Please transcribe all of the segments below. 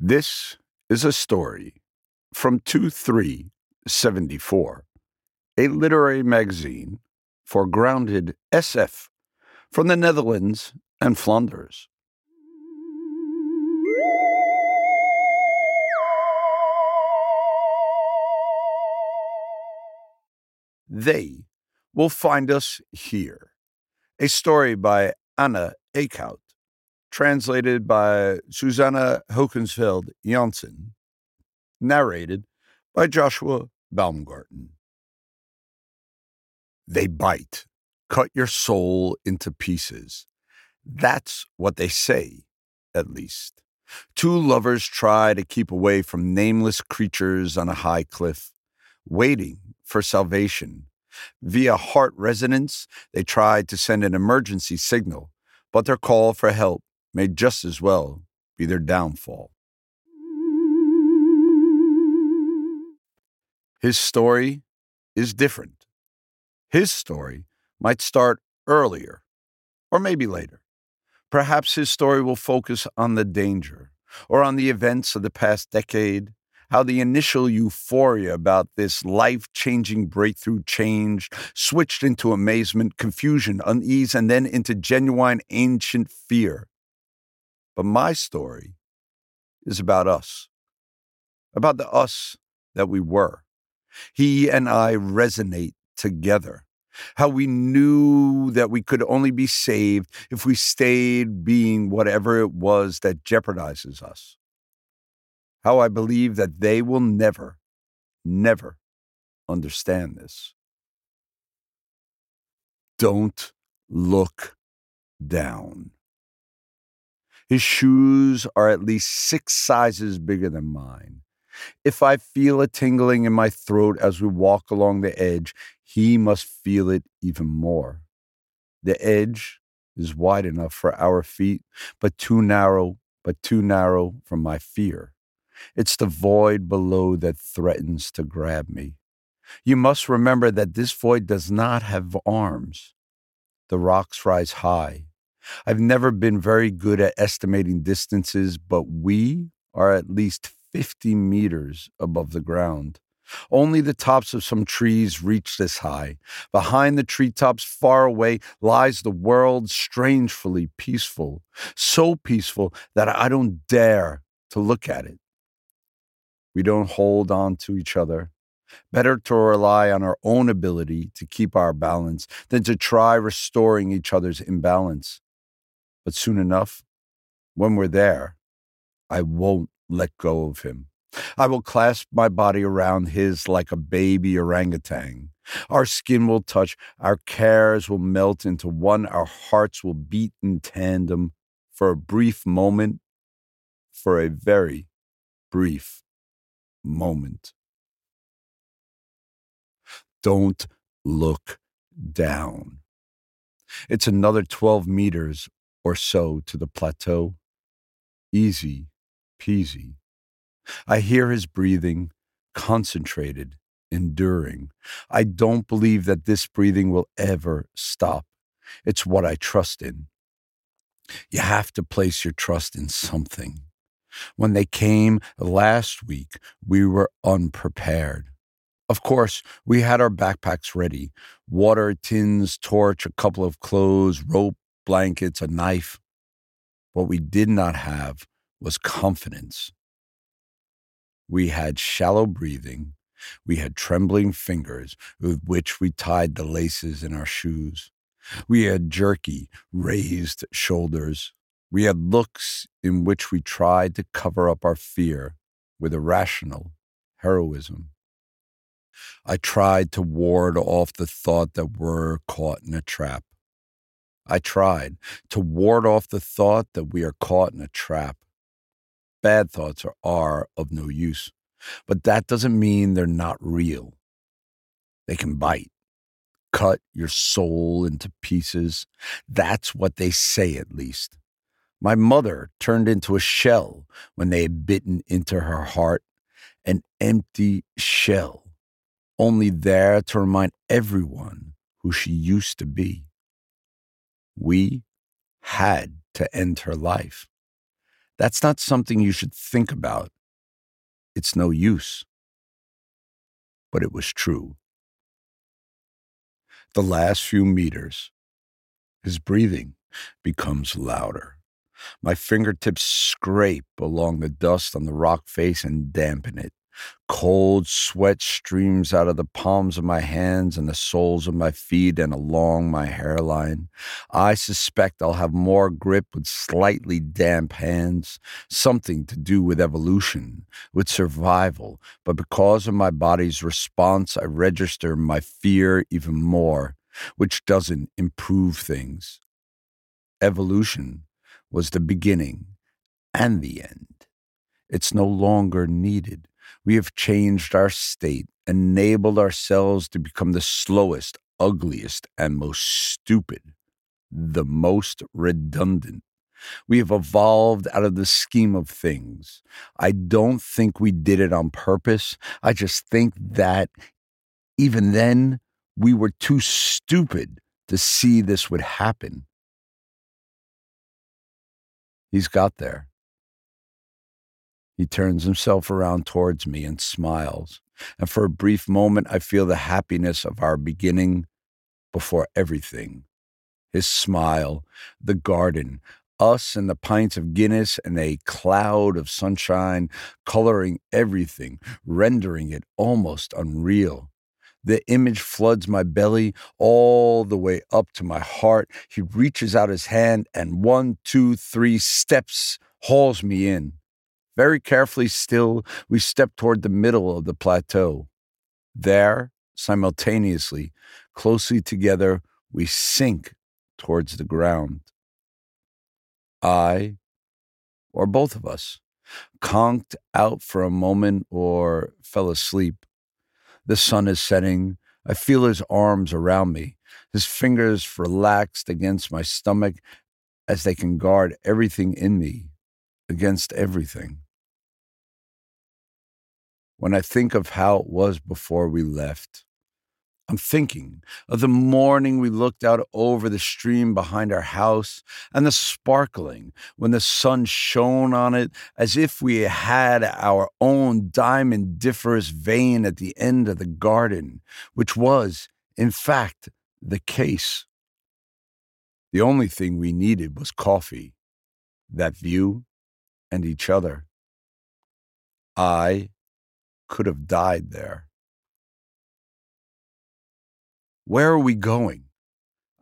This is a story from 2374, a literary magazine for grounded SF from the Netherlands and Flanders. They will find us here. A story by Anna Eekhout, translated by Susanna Heukensfeldt Jansen, narrated by Joshua Baumgarten. They bite, cut your soul into pieces. That's what they say, at least. Two lovers try to keep away from nameless creatures on a high cliff, waiting for salvation. Via heart resonance, they tried to send an emergency signal, but their call for help may just as well be their downfall. His story is different. His story might start earlier, or maybe later. Perhaps his story will focus on the danger or on the events of the past decade, how the initial euphoria about this life changing breakthrough changed, switched into amazement, confusion, unease, and then into genuine ancient fear. But my story is about us, about the us that we were. He and I resonate together. How we knew that we could only be saved if we stayed being whatever it was that jeopardizes us. How I believe that they will never, never understand this. Don't look down. His shoes are at least six sizes bigger than mine. If I feel a tingling in my throat as we walk along the edge, he must feel it even more. The edge is wide enough for our feet, but too narrow, but too narrow for my fear. It's the void below that threatens to grab me. You must remember that this void does not have arms. The rocks rise high. I've never been very good at estimating distances, but we are at least 50 meters above the ground. Only the tops of some trees reach this high. Behind the treetops, far away, lies the world strangely peaceful, so peaceful that I don't dare to look at it. We don't hold on to each other. Better to rely on our own ability to keep our balance than to try restoring each other's imbalance. But soon enough, when we're there, I won't let go of him. I will clasp my body around his like a baby orangutan. Our skin will touch, our cares will melt into one, our hearts will beat in tandem for a brief moment, for a very brief moment. Don't look down. It's another 12 meters or so to the plateau. Easy peasy. I hear his breathing, concentrated, enduring. I don't believe that this breathing will ever stop. It's what I trust in. You have to place your trust in something. When they came last week, we were unprepared. Of course, we had our backpacks ready water, tins, torch, a couple of clothes, rope, blankets, a knife. What we did not have was confidence. We had shallow breathing. We had trembling fingers with which we tied the laces in our shoes. We had jerky, raised shoulders. We had looks in which we tried to cover up our fear with irrational heroism. I tried to ward off the thought that we're caught in a trap. I tried to ward off the thought that we are caught in a trap. Bad thoughts are, are of no use, but that doesn't mean they're not real. They can bite, cut your soul into pieces. That's what they say, at least. My mother turned into a shell when they had bitten into her heart, an empty shell, only there to remind everyone who she used to be. We had to end her life. That's not something you should think about. It's no use. But it was true. The last few meters, his breathing becomes louder. My fingertips scrape along the dust on the rock face and dampen it. Cold sweat streams out of the palms of my hands and the soles of my feet and along my hairline. I suspect I'll have more grip with slightly damp hands, something to do with evolution, with survival. But because of my body's response, I register my fear even more, which doesn't improve things. Evolution was the beginning and the end. It's no longer needed. We have changed our state, enabled ourselves to become the slowest, ugliest, and most stupid, the most redundant. We have evolved out of the scheme of things. I don't think we did it on purpose. I just think that even then, we were too stupid to see this would happen. He's got there. He turns himself around towards me and smiles. And for a brief moment, I feel the happiness of our beginning before everything. His smile, the garden, us and the pints of Guinness and a cloud of sunshine coloring everything, rendering it almost unreal. The image floods my belly all the way up to my heart. He reaches out his hand and one, two, three steps hauls me in. Very carefully still, we step toward the middle of the plateau. There, simultaneously, closely together, we sink towards the ground. I, or both of us, conked out for a moment or fell asleep. The sun is setting. I feel his arms around me, his fingers relaxed against my stomach as they can guard everything in me against everything. When I think of how it was before we left, I'm thinking of the morning we looked out over the stream behind our house and the sparkling when the sun shone on it as if we had our own diamondiferous vein at the end of the garden, which was, in fact, the case. The only thing we needed was coffee, that view, and each other. I could have died there. Where are we going?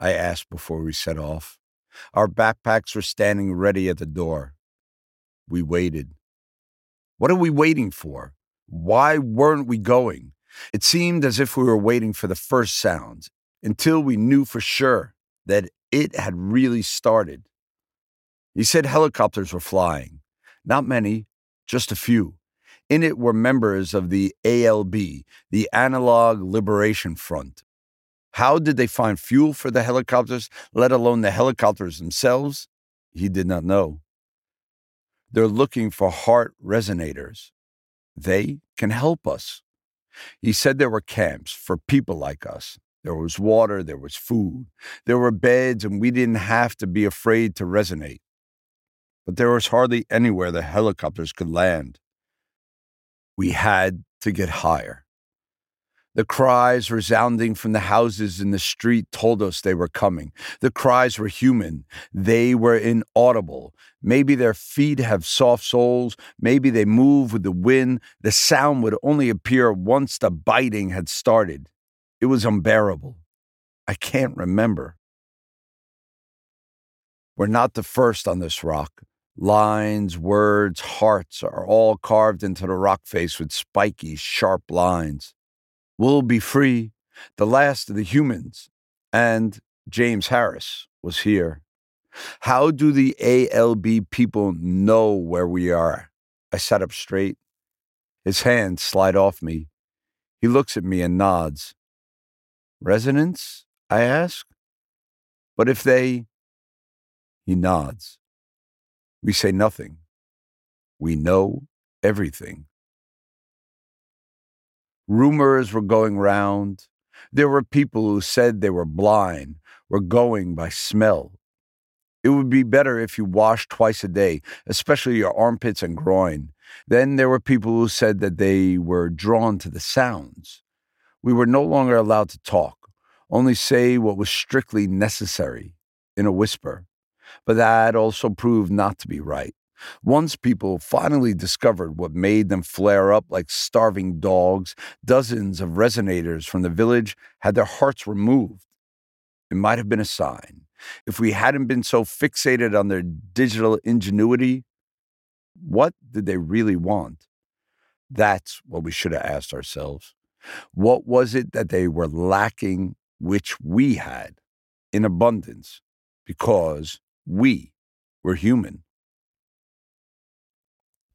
I asked before we set off. Our backpacks were standing ready at the door. We waited. What are we waiting for? Why weren't we going? It seemed as if we were waiting for the first sounds until we knew for sure that it had really started. He said helicopters were flying. Not many, just a few. In it were members of the ALF, the Analog Liberation Front. How did they find fuel for the helicopters, let alone the helicopters themselves? He did not know. They're looking for heart resonators. They can help us. He said there were camps for people like us. There was water, there was food, there were beds, and we didn't have to be afraid to resonate. But there was hardly anywhere the helicopters could land. We had to get higher. The cries resounding from the houses in the street told us they were coming. The cries were human. They were inaudible. Maybe their feet have soft soles. Maybe they move with the wind. The sound would only appear once the biting had started. It was unbearable. I can't remember. We're not the first on this rock. Lines, words, hearts are all carved into the rock face with spiky, sharp lines. We'll be free, the last of the humans. And James Harris was here. How do the ALF people know where we are? I sat up straight. His hands slide off me. He looks at me and nods. Resonance? I ask. But if they. He nods. We say nothing. We know everything. Rumors were going round. There were people who said they were blind, were going by smell. It would be better if you washed twice a day, especially your armpits and groin. Then there were people who said that they were drawn to the sounds. We were no longer allowed to talk, only say what was strictly necessary in a whisper. But that also proved not to be right. Once people finally discovered what made them flare up like starving dogs, dozens of resonators from the village had their hearts removed. It might have been a sign. If we hadn't been so fixated on their digital ingenuity, what did they really want? That's what we should have asked ourselves. What was it that they were lacking, which we had in abundance? Because we were human.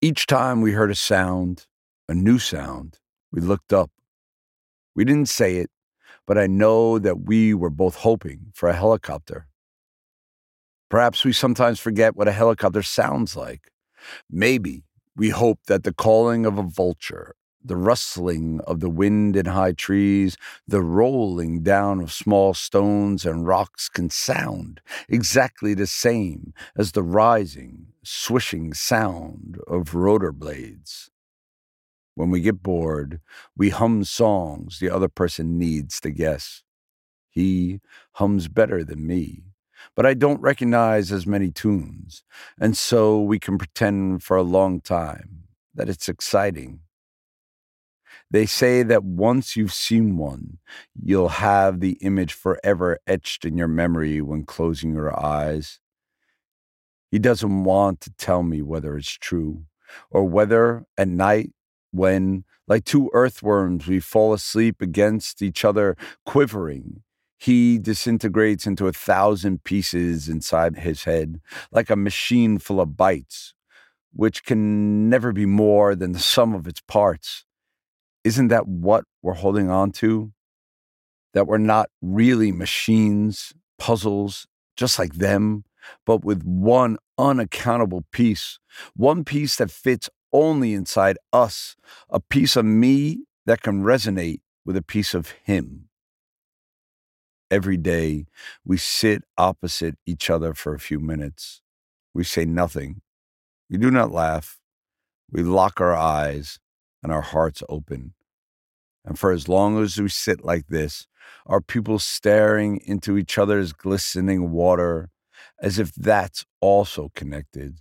Each time we heard a sound, a new sound, we looked up. We didn't say it, but I know that we were both hoping for a helicopter. Perhaps we sometimes forget what a helicopter sounds like. Maybe we hope that the calling of a vulture the rustling of the wind in high trees, the rolling down of small stones and rocks can sound exactly the same as the rising, swishing sound of rotor blades. When we get bored, we hum songs the other person needs to guess. He hums better than me, but I don't recognize as many tunes, and so we can pretend for a long time that it's exciting they say that once you've seen one, you'll have the image forever etched in your memory when closing your eyes. He doesn't want to tell me whether it's true or whether at night, when, like two earthworms, we fall asleep against each other, quivering, he disintegrates into a thousand pieces inside his head, like a machine full of bytes, which can never be more than the sum of its parts isn't that what we're holding on to? That we're not really machines, puzzles, just like them, but with one unaccountable piece, one piece that fits only inside us, a piece of me that can resonate with a piece of him. Every day, we sit opposite each other for a few minutes. We say nothing. We do not laugh. We lock our eyes and our hearts open. And for as long as we sit like this, our pupils staring into each other's glistening water, as if that's also connected.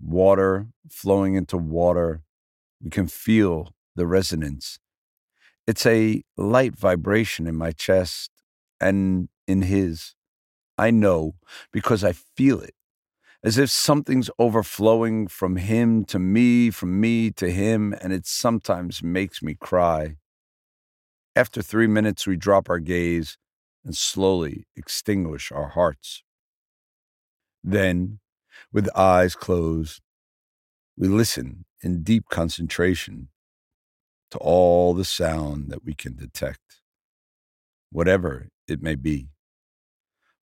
Water flowing into water, we can feel the resonance. It's a light vibration in my chest and in his. I know because I feel it, as if something's overflowing from him to me, from me to him, and it sometimes makes me cry. After three minutes, we drop our gaze and slowly extinguish our hearts. Then, with eyes closed, we listen in deep concentration to all the sound that we can detect, whatever it may be.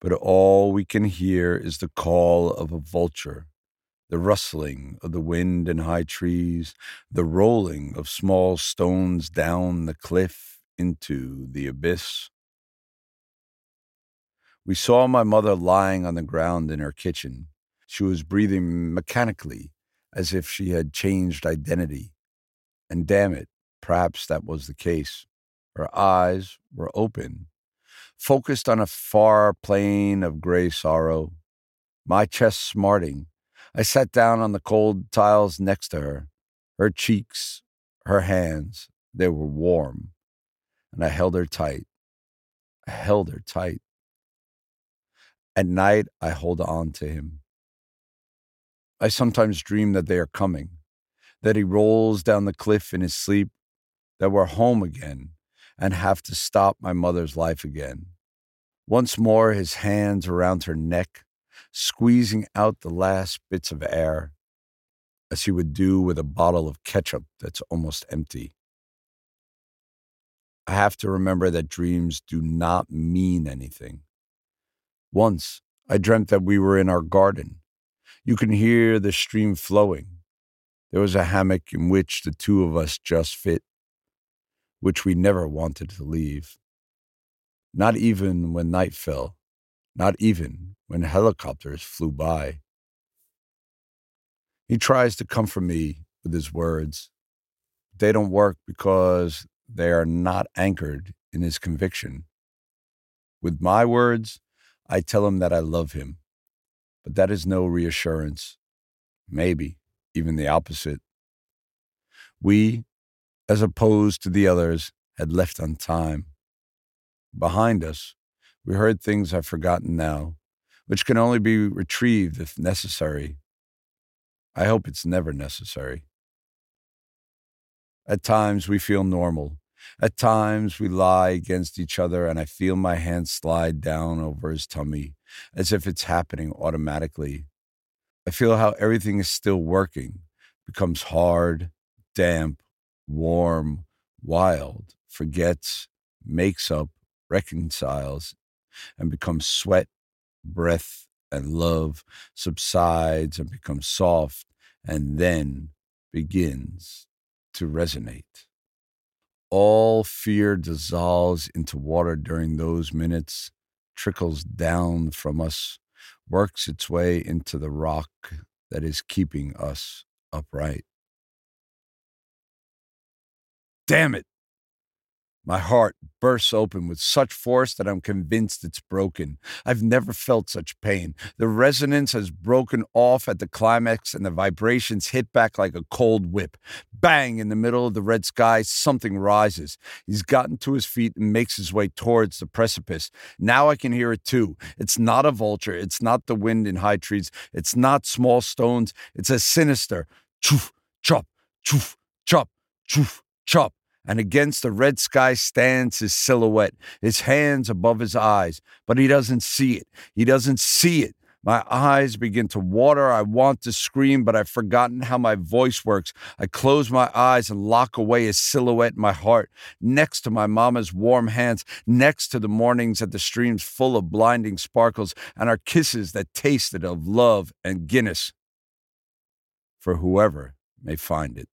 But all we can hear is the call of a vulture, the rustling of the wind in high trees, the rolling of small stones down the cliff into the abyss. We saw my mother lying on the ground in her kitchen. She was breathing mechanically as if she had changed identity. And damn it, perhaps that was the case. Her eyes were open, focused on a far plane of gray sorrow. My chest smarting, I sat down on the cold tiles next to her. Her cheeks, her hands, they were warm and I held her tight. I held her tight. At night, I hold on to him. I sometimes dream that they are coming, that he rolls down the cliff in his sleep, that we're home again and have to stop my mother's life again. Once more, his hands around her neck, squeezing out the last bits of air, as he would do with a bottle of ketchup that's almost empty. I have to remember that dreams do not mean anything. Once I dreamt that we were in our garden. You can hear the stream flowing. There was a hammock in which the two of us just fit, which we never wanted to leave. Not even when night fell, not even when helicopters flew by. He tries to comfort me with his words. They don't work because they are not anchored in his conviction. With my words, I tell him that I love him, but that is no reassurance. Maybe even the opposite. We, as opposed to the others, had left on time. Behind us, we heard things I've forgotten now, which can only be retrieved if necessary. I hope it's never necessary. At times we feel normal. At times we lie against each other and I feel my hand slide down over his tummy as if it's happening automatically. I feel how everything is still working, becomes hard, damp, warm, wild, forgets, makes up, reconciles, and becomes sweat, breath, and love, subsides and becomes soft, and then begins to resonate. All fear dissolves into water during those minutes, trickles down from us, works its way into the rock that is keeping us upright. Damn it! My heart bursts open with such force that I'm convinced it's broken. I've never felt such pain. The resonance has broken off at the climax, and the vibrations hit back like a cold whip. Bang! In the middle of the red sky, something rises. He's gotten to his feet and makes his way towards the precipice. Now I can hear it too. It's not a vulture. It's not the wind in high trees. It's not small stones. It's a sinister choof, chop, choof, chop, choof, chop and against the red sky stands his silhouette, his hands above his eyes, but he doesn't see it. He doesn't see it. My eyes begin to water. I want to scream, but I've forgotten how my voice works. I close my eyes and lock away his silhouette in my heart, next to my mama's warm hands, next to the mornings at the streams full of blinding sparkles, and our kisses that tasted of love and Guinness. For whoever may find it.